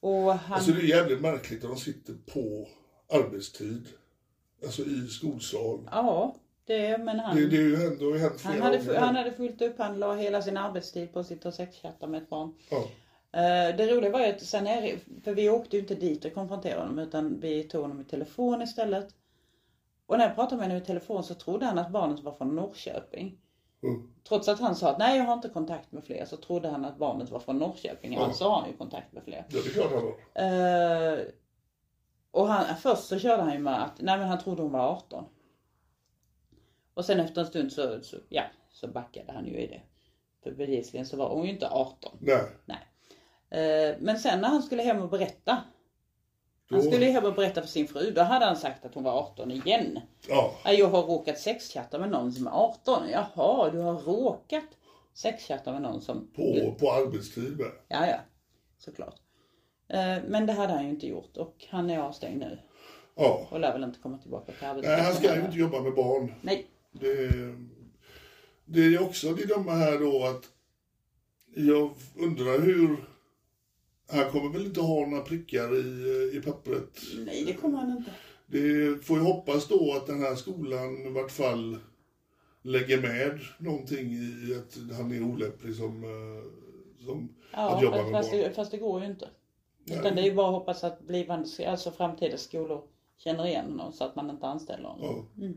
Och han... Alltså det är jävligt märkligt att de sitter på arbetstid. Alltså i skolsal. Ja, det, men han... Det, det, är ju ju hänt flera Han hade, gånger. han hade fullt upp, han la hela sin arbetstid på att sitta och sexchatta med ett barn. Ja. Eh, Det roliga var ju att sen är, för vi åkte ju inte dit och konfronterade honom utan vi tog honom i telefon istället. Och när jag pratade med honom i telefon så trodde han att barnet var från Norrköping. Mm. Trots att han sa att nej jag har inte kontakt med fler så trodde han att barnet var från Norrköping. Ja. Alltså har han ju kontakt med fler. Ja, det är klart han har. Eh, och han, först så körde han ju med att nej men han trodde hon var 18. Och sen efter en stund så, så, ja, så backade han ju i det. För bevisligen så var hon ju inte 18. Nej. Nej. Eh, men sen när han skulle hem och berätta. Han Då- skulle hem och berätta för sin fru. Då hade han sagt att hon var 18 igen. Ja. Ja, Jag har råkat sexchatta med någon som är 18. Jaha, du har råkat sexchatta med någon som... På, på arbetstid med. Ja, ja. Såklart. Eh, Men det hade han ju inte gjort och han är avstängd nu. Ja. Och lär väl inte komma tillbaka till Nej, arbetsplatsen. han ska ju inte jobba med barn. Nej. Det, det är också det dumma här då att jag undrar hur... Han kommer väl inte ha några prickar i, i pappret. Nej, det kommer han inte. Det får ju hoppas då att den här skolan i vart fall lägger med någonting i att han är olämplig som, eh, som att Ja, jobba fast, med fast, barn. det, fast det går ju inte. Nej. Utan det är ju bara att hoppas att blivande, alltså framtida skolor känner igen honom så att man inte anställer honom. Ja.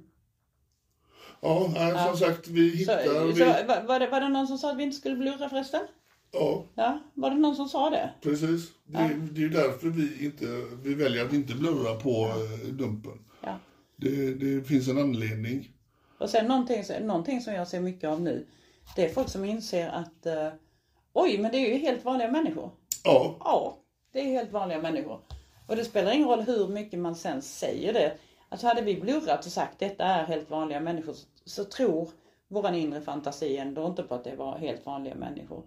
Ja, nej, som Ja. sagt, vi Så, hittar... så, vi, var, var, det, var det någon som sa att vi inte skulle blurra förresten? ja, Ja, var det någon som sa det? precis. Det, Ja. det är därför vi, inte, vi väljer att inte blurra på eh, dumpen. Ja. Det, det finns en anledning. Och sen någonting, någonting som jag ser mycket av nu. Det är folk som inser att eh, oj, men det är ju helt vanliga människor. Ja, Ja, det är helt vanliga människor. Och det spelar ingen roll hur mycket man sen säger det. Alltså hade vi blurrat och sagt detta är helt vanliga människor så, så tror våran inre fantasi ändå inte på att det var helt vanliga människor.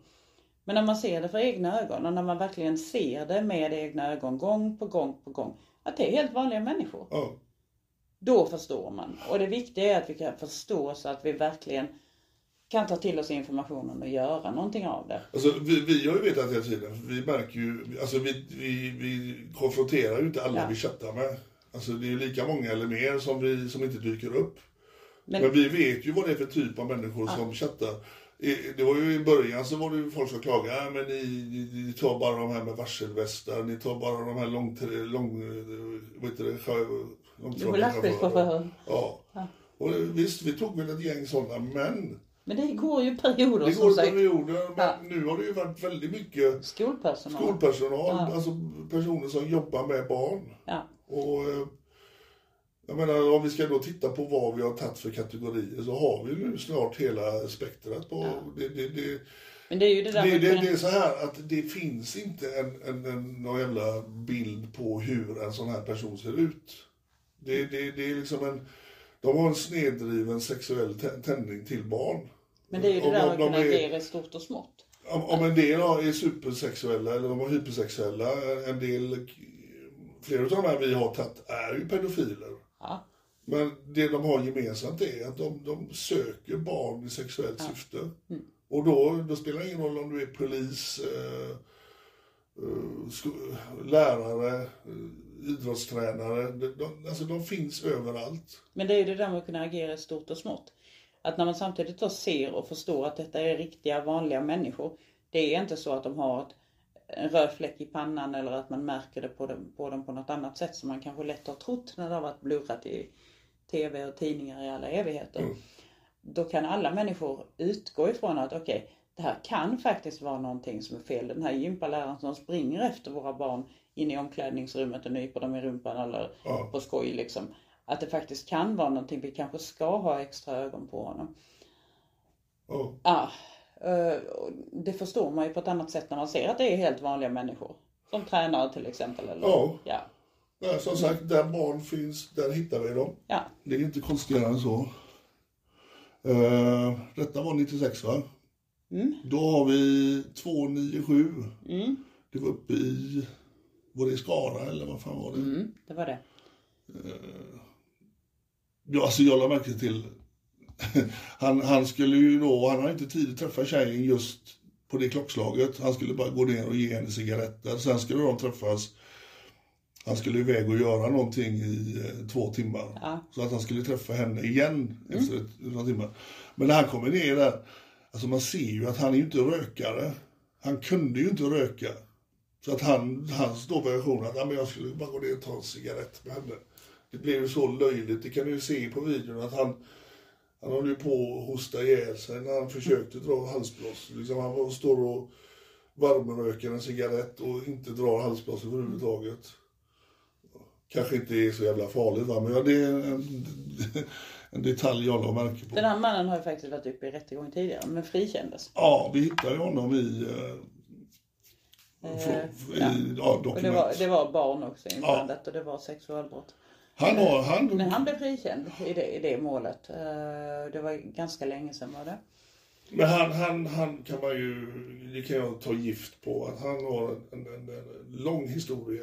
Men när man ser det för egna ögon och när man verkligen ser det med egna ögon gång på gång på gång. Att det är helt vanliga människor. ja. Då förstår man. Och det viktiga är att vi kan förstå så att vi verkligen kan ta till oss informationen och göra någonting av det. Alltså, vi, vi har ju vetat hela tiden. Vi märker ju, alltså vi, vi, vi konfronterar ju inte alla Ja. vi chattar med. Alltså det är ju lika många eller mer som, vi, som inte dyker upp. Men, Men, vi vet ju vad det är för typ av människor som chattar. Det var ju i början så var det ju folk som klagade, "Ja, men ni, ni, ni tar bara de här med varselvästar, ni tar bara de här lång, lång vad heter det, långtradare- lastbilschaufförer. Ja. Och visst, vi tog väl ett gäng sådana, men men det går ju perioder det som sagt. perioder. Men Ja. nu har det ju varit väldigt mycket Skolpersonal. skolpersonal, Ja. alltså personer som jobbar med barn. Ja. Och eh, jag menar om vi ska då titta på vad vi har tagit för kategorier så har vi nu snart hela spektrat på. Det, det, det, Men det är ju det där det, med det, det är så här att det finns inte en, en, en någon jävla bild på hur en sån här person ser ut. Det, det, det är liksom en, de har en sneddriven sexuell tä- tändning till barn. men det är ju det Om där de- att de kunna är- stort och smått. om, om en del är supersexuella eller de är hypersexuella, en del, flera av de här vi har tagit är ju pedofiler. Ja. Men det de har gemensamt är att de, de söker barn i sexuellt syfte. Och då, då spelar det ingen roll om du är polis, eh, eh, lärare, eh, idrottstränare. De, de, alltså de finns överallt. Men det är ju det där med att kunna agera i stort och smått. Att när man samtidigt då ser och förstår att detta är riktiga vanliga människor. Det är inte så att de har ett, en röd fläck i pannan eller att man märker det på dem, på dem på något annat sätt som man kanske lätt har trott när det har varit blurrat i tv och tidningar i alla evigheter. Då kan alla människor utgå ifrån att okej, det här kan faktiskt vara någonting som är fel. Den här gympaläraren som springer efter våra barn in i omklädningsrummet och nyper dem i rumpan eller Ja. på skoj liksom. Att det faktiskt kan vara någonting, vi kanske ska ha extra ögon på honom. Ja. Och det förstår man ju på ett annat sätt när man ser att det är helt vanliga människor. Som tränare till exempel. Eller, Ja. ja. Som sagt, där barn finns, där hittar vi dem. Ja. Det är inte konstigare än så. Uh, detta var 96 va? Mm. Då har vi 297. Mm. Det var uppe i, var det i Skara eller vad fan var det? Mm, det var det. Ja, alltså jag lade märke till, han, han skulle ju då, han har inte tid att träffa tjejen just på det klockslaget. Han skulle bara gå ner och ge henne cigaretter. Sen skulle de träffas. Han skulle iväg och göra någonting i eh, två timmar. Ja. Så att han skulle träffa henne igen efter ett, några timmar. Men när han kommer ner där, alltså man ser ju att han är ju inte rökare. Han kunde ju inte röka. Så att han, hans då version att men jag skulle bara gå ner och ta en cigarett med henne. Det blev ju så löjligt, det kan du ju se på videon att han, Han håller ju på att hosta ihjäl sig när han försökte dra halsblås. Liksom han står och varmröker en cigarett och inte drar halsblås överhuvudtaget. Kanske inte är så jävla farligt va, men ja, det är en, en detalj jag la märke på. Den här mannen har ju faktiskt varit uppe i rättegång tidigare, men frikändes. Ja, vi hittade ju honom i, eh, Eh, i ja. ja. Och det dokument. var, det var barn också inblandat och det var sexualbrott. Han har, han, Men han blev frikänd i det, i det målet. Eh, Det var ganska länge sedan var det. Men han, han, han kan man ju, det kan jag ta gift på, att han har en, en, en, lång historia.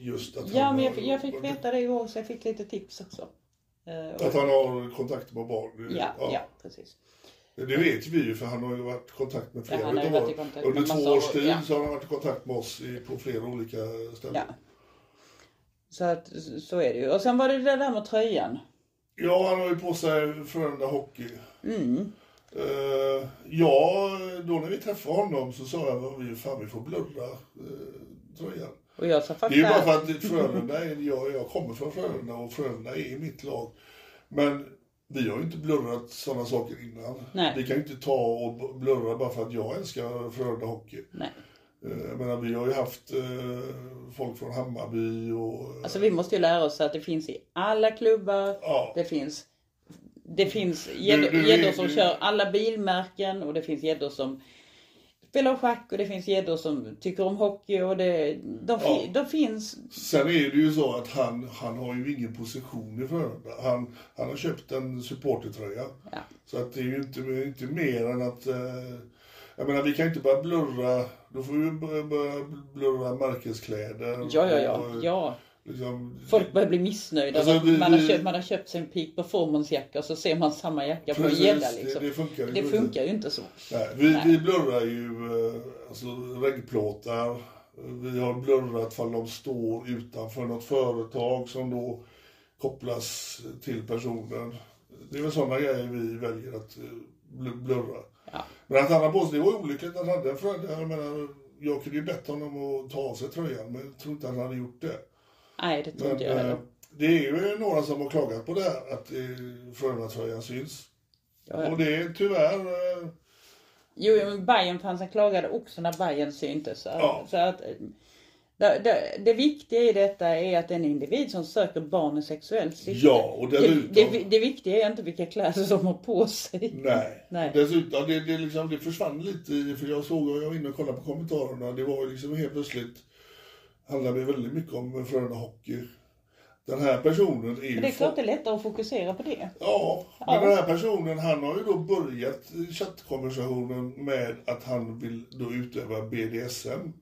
Just att Ja, han men har, jag, jag fick veta det igår så jag fick lite tips också. Eh, Att han har kontakt med barn. Det- Ja, ja, precis. Det vet vi ju för han har ju varit i kontakt med flera våra- kontakt Under två års år, tid ja. så har han varit i kontakt med oss i, på flera olika ställen. Ja. Så att, så är det ju. Och sen var det det där med tröjan. Ja, han har ju på sig Frölunda Hockey. Mm. Eh, ja, då när vi träffade honom så sa jag att vi, fan, vi får blurra uh, tröjan. Och jag sa Det är ju bara för att Frölunda är, jag, jag kommer från Frölunda och Frölunda är mitt lag. Men vi har ju inte blurrat sådana saker innan. Nej. Vi kan ju inte ta och blurra bara för att jag älskar Frölunda Hockey. Nej. Eh, Jag menar, vi har ju haft eh, folk från Hammarby och... Alltså vi måste ju lära oss att det finns i alla klubbar. Ja. Det finns det finns gäddor som du- kör alla bilmärken och det finns gäddor som spelar schack och det finns gäddor som tycker om hockey och det, de, Ja. de finns. Sen är det ju så att han, han har ju ingen position i Frölunda. Han, han har köpt en supportertröja. Ja. Så att det är ju inte, inte mer än att... Eh, jag menar, vi kan ju inte bara blurra... Då får vi börja, börja blurra märkeskläder. Ja, ja, ja. och, ja. Liksom, Folk börjar bli missnöjda. Alltså, vi- man, har köpt, man har köpt sig en Peak Performance-jacka och så ser man samma jacka på Precis, gädda. det- Liksom. det funkar det inte. funkar ju inte så. Nej, vi, Nej. vi blurrar ju eh, alltså, reggplåtar. Vi har blurrat för de står utanför något företag som då kopplas till personen. Det är väl sådana grejer vi väljer att eh, bl- blurra. Ja. Men att han har på sig, det var olyckligt att han hade en Frölunda. Jag menar, jag kunde ju bett honom att ta av sig tröjan, men jag tror inte han hade gjort det. Nej, det tror inte jag eh, heller. det är ju några som har klagat på det här, att eh, Frölunda-tröjan syns. Ja, ja. Och det är tyvärr eh, Jo, men Bayern fansen klagade också när Bayern syntes. Så, Ja. så att, eh, det, det, det viktiga i detta är att en individ som söker barn i sexuellt syfte. Ja, och det, dessutom- det, det viktiga är inte vilka kläder de har på sig. Nej. Nej. Dessutom, det, det, liksom, det försvann lite för jag såg, jag var inne och kollade på kommentarerna, det var ju liksom helt plötsligt, handlade det väldigt mycket om Frölunda Hockey. Den här personen är ju... Men det är klart det är lättare att fokusera på det. Ja, men Ja. den här personen han har ju då börjat chattkonversationen med att han vill då utöva BDSM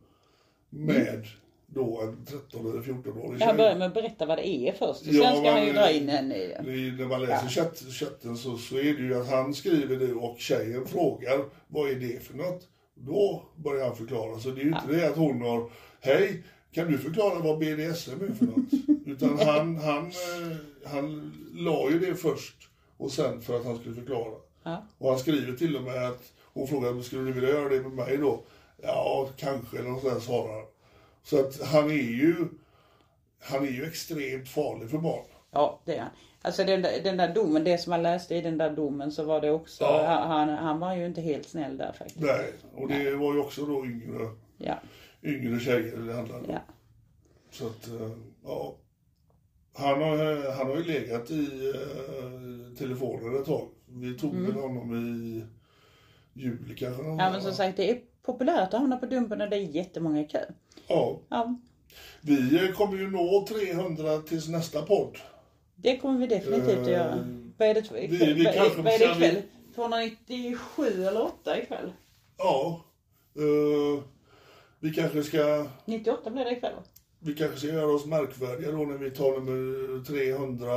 med då en 13 eller 14-årig Han börjar med att berätta vad det är först. Och sen Ja, ska han ju dra in en i När man läser chatt, chatten så, så är det ju att han skriver det och tjejen frågar vad är det för något? Då börjar han förklara. Så det är ju inte det att hon har, hej, kan du förklara vad BDSM är för något? Utan han, han, eh, han la ju det först och sen för att han skulle förklara. Ja. Och han skriver till och med att hon frågar, skulle du vilja göra det med mig då? Ja, kanske, eller något sånt där svarar han. Så att han är ju, han är ju extremt farlig för barn. Ja, det är han. Alltså den där, den där domen, det som man läste i den där domen så var det också, Ja. han, han var ju inte helt snäll där faktiskt. Nej, och det var ju också då yngre, Ja, yngre tjejer det handlade om. ja. Så att, eh, ja. Han har, han har ju legat i uh, telefonen ett tag. Vi tog väl honom i juli kanske. någon Mm. Ja men som sagt det är populärt att hamna på Dumpen när det är jättemånga i kö. Ja, Ja, vi eh, kommer ju nå 300 tills nästa podd. det kommer vi definitivt att Eh, göra. Vad är det, vi- ikväll? vi vad, kanske vad är det vi- ikväll? 297 eller 8 ikväll? Ja, eh, vi kanske ska 98 blir det ikväll va? vi kanske ska göra oss märkvärdiga då när vi tar nummer 300.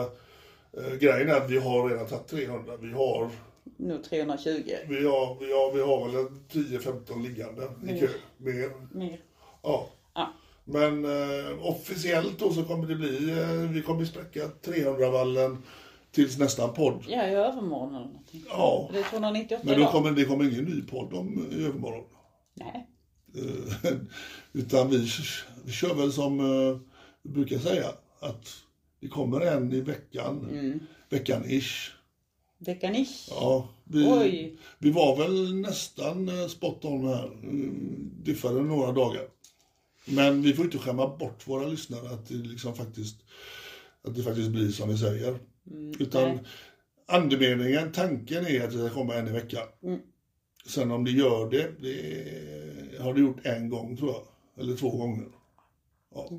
Eh, grejen är att vi har redan tagit 300. Vi har, Nu 320. vi har, vi har, vi har väl en 10-15 liggande i kö. Mer. Mer. Ja. Ja. Men eh, officiellt då så kommer det bli, eh, vi kommer spräcka 300-vallen tills nästa podd. Ja, i övermorgon eller någonting. Ja. Det är 298 Men då idag. kommer, det kommer ingen ny podd om i övermorgon. Nej. Eh, Utan vi, vi kör väl som eh, vi brukar säga, att det kommer en i veckan, veckan-ish. Decaniche. Ja, vi, Oj. vi var väl nästan eh, spot on här. Mm, Diffade några dagar. Men vi får inte skämma bort våra lyssnare att det liksom faktiskt, att det faktiskt blir som vi säger. Utan nej. andemeningen, tanken är att det ska komma en i veckan. Sen om det gör det, det har det gjort en gång tror jag. Eller två gånger. Ja.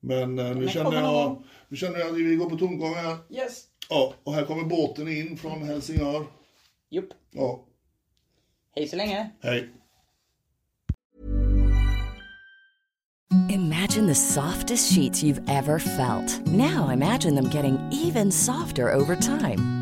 Men eh, nu känner jag, nu känner jag att vi går på tomgång här. Yes. Ja, och här kommer båten in från Helsingör. Jupp. Ja, Hej så länge. hej. Imagine the softest sheets you've ever felt. Now imagine them getting even softer over time.